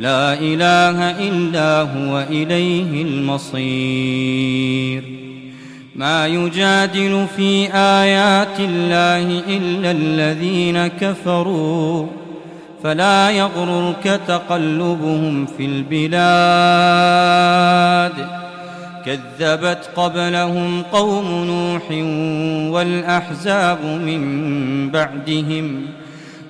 لا إله إلا هو إليه المصير. ما يجادل في آيات الله إلا الذين كفروا فلا يغررك تقلبهم في البلاد. كذبت قبلهم قوم نوح والأحزاب من بعدهم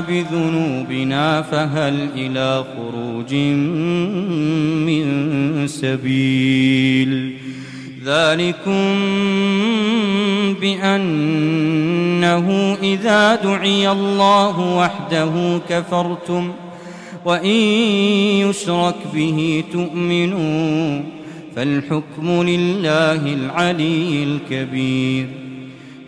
بذنوبنا فهل إلى خروج من سبيل؟ ذلكم بأنه إذا دعي الله وحده كفرتم وإن يشرك به تؤمنوا فالحكم لله العلي الكبير.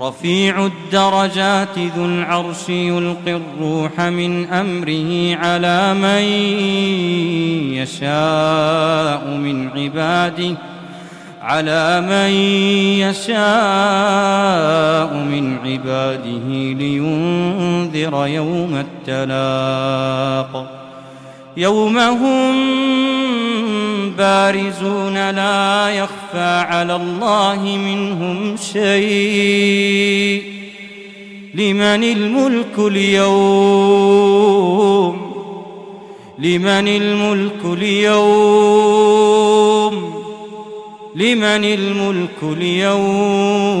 رفيع الدرجات ذو العرش يلقي الروح من أمره على من يشاء من عباده على من يشاء من عباده لينذر يوم التلاق. يوم هم بارزون لا يخفى على الله منهم شيء لمن الملك اليوم لمن الملك اليوم لمن الملك اليوم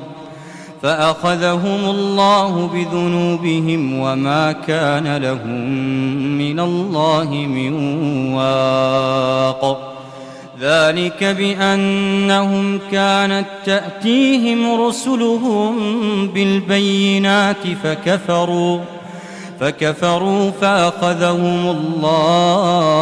فأخذهم الله بذنوبهم وما كان لهم من الله من واق. ذلك بأنهم كانت تأتيهم رسلهم بالبينات فكفروا فكفروا فأخذهم الله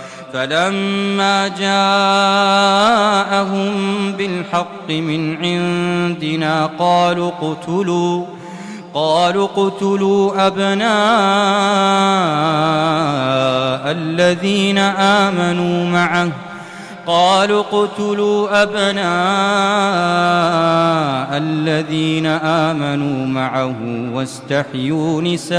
فلما جاءهم بالحق من عندنا قالوا اقتلوا قالوا اقتلوا أبناء الذين آمنوا معه قالوا اقتلوا أبناء الذين آمنوا معه واستحيوا نساءهم.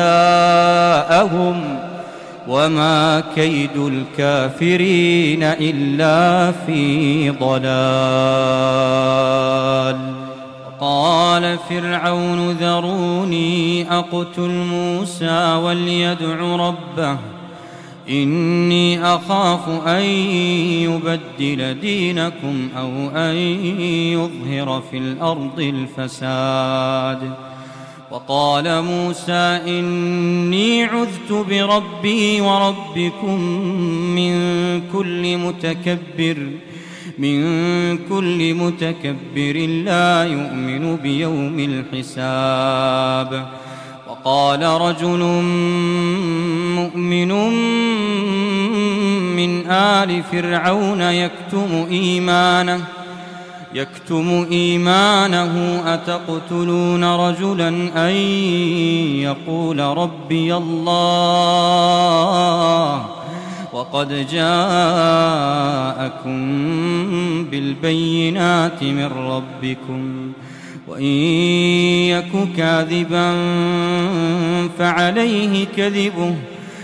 وما كيد الكافرين إلا في ضلال قال فرعون ذروني أقتل موسى وليدع ربه إني أخاف أن يبدل دينكم أو أن يظهر في الأرض الفساد وقال موسى إني عذت بربي وربكم من كل متكبر من كل متكبر لا يؤمن بيوم الحساب. وقال رجل مؤمن من آل فرعون يكتم إيمانه يكتم إيمانه أتقتلون رجلا أن يقول ربي الله وقد جاءكم بالبينات من ربكم وإن يك كاذبا فعليه كذبه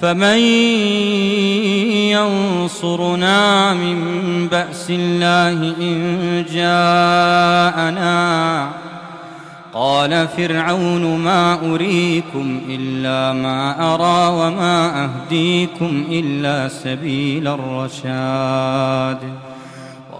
فمن ينصرنا من بأس الله إن جاءنا قال فرعون ما أريكم إلا ما أرى وما أهديكم إلا سبيل الرشاد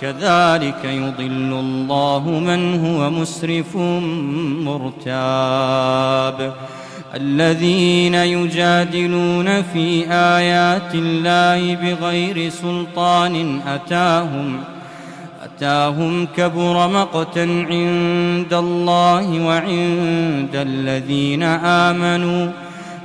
كذلك يضل الله من هو مسرف مرتاب. الذين يجادلون في آيات الله بغير سلطان أتاهم أتاهم كبر مقتا عند الله وعند الذين آمنوا.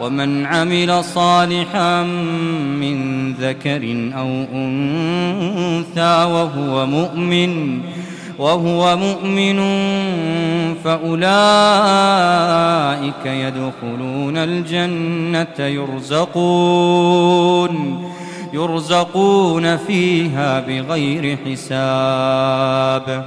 ومن عمل صالحا من ذكر أو أنثى وهو مؤمن وهو مؤمن فأولئك يدخلون الجنة يرزقون يرزقون فيها بغير حساب.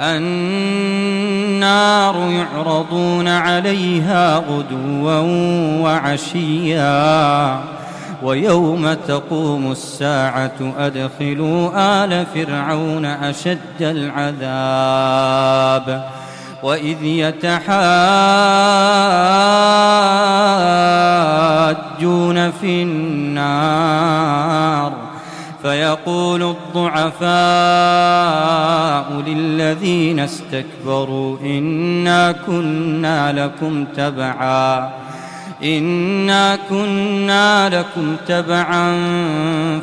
النار يعرضون عليها غدوا وعشيا. ويوم تقوم الساعة أدخلوا آل فرعون أشد العذاب. وإذ يتحاجون في النار فيقول الضعفاء للذين استكبروا إنا كنا لكم تبعا إنا كنا لكم تبعا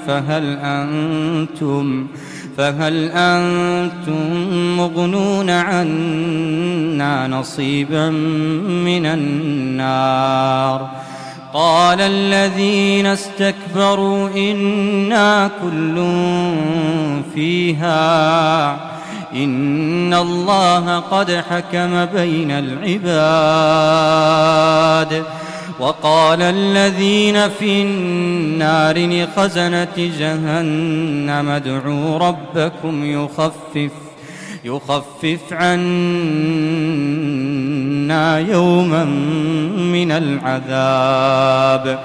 فهل أنتم فهل أنتم مغنون عنا نصيبا من النار؟ قال الذين استكبروا إنا كل فيها. إن الله قد حكم بين العباد. وقال الذين في النار لخزنة جهنم ادعوا ربكم يخفف يخفف عنا يوما من العذاب.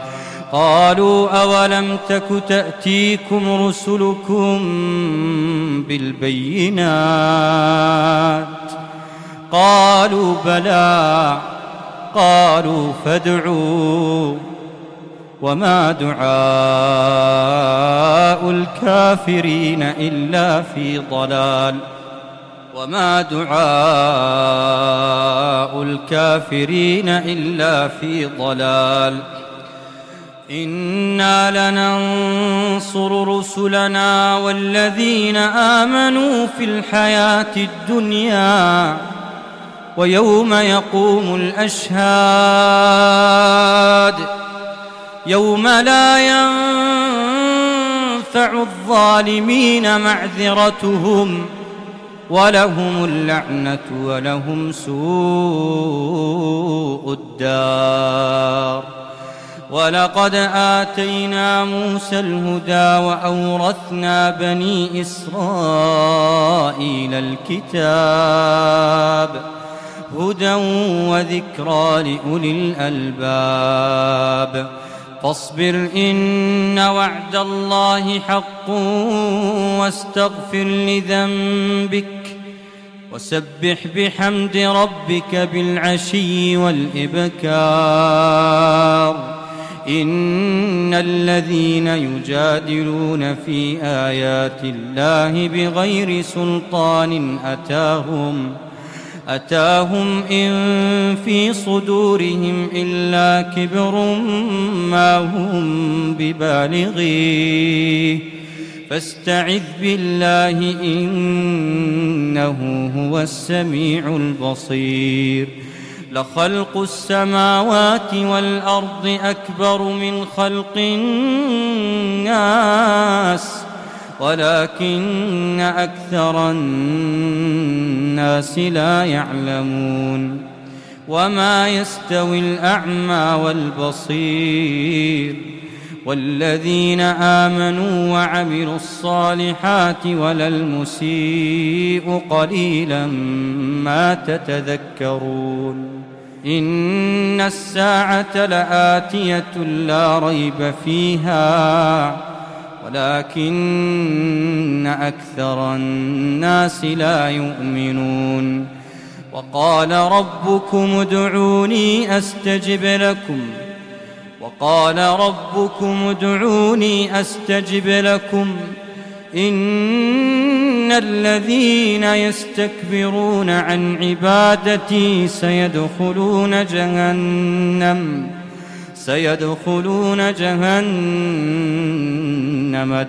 قالوا أولم تك تأتيكم رسلكم بالبينات؟ قالوا بلى قالوا فادعوا. وما دعاء الكافرين إلا في ضلال. وما دعاء الكافرين إلا في ضلال. إنا لننصر رسلنا والذين آمنوا في الحياة الدنيا ويوم يقوم الأشهاد. يوم لا ينفع الظالمين معذرتهم ولهم اللعنة ولهم سوء الدار. ولقد آتينا موسى الهدى وأورثنا بني إسرائيل الكتاب هدى وذكرى لأولي الألباب. فاصبر إن وعد الله حق واستغفر لذنبك وسبح بحمد ربك بالعشي والإبكار. إن الذين يجادلون في آيات الله بغير سلطان أتاهم ۖ أتاهم إن في صدورهم إلا كبر ما هم ببالغيه. فاستعذ بالله إنه هو السميع البصير. لخلق السماوات والأرض أكبر من خلق الناس ولكن أكثر الناس لا يعلمون. وما يستوي الأعمى والبصير. والذين آمنوا وعملوا الصالحات ولا المسيء قليلا ما تتذكرون إن الساعة لآتية لا ريب فيها ولكن أكثر الناس لا يؤمنون وقال ربكم ادعوني أستجب لكم وقال ربكم ادعوني أستجب لكم إن الذين يستكبرون عن عبادتي سيدخلون جهنم سيدخلون جهنم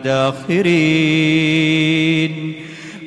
داخرين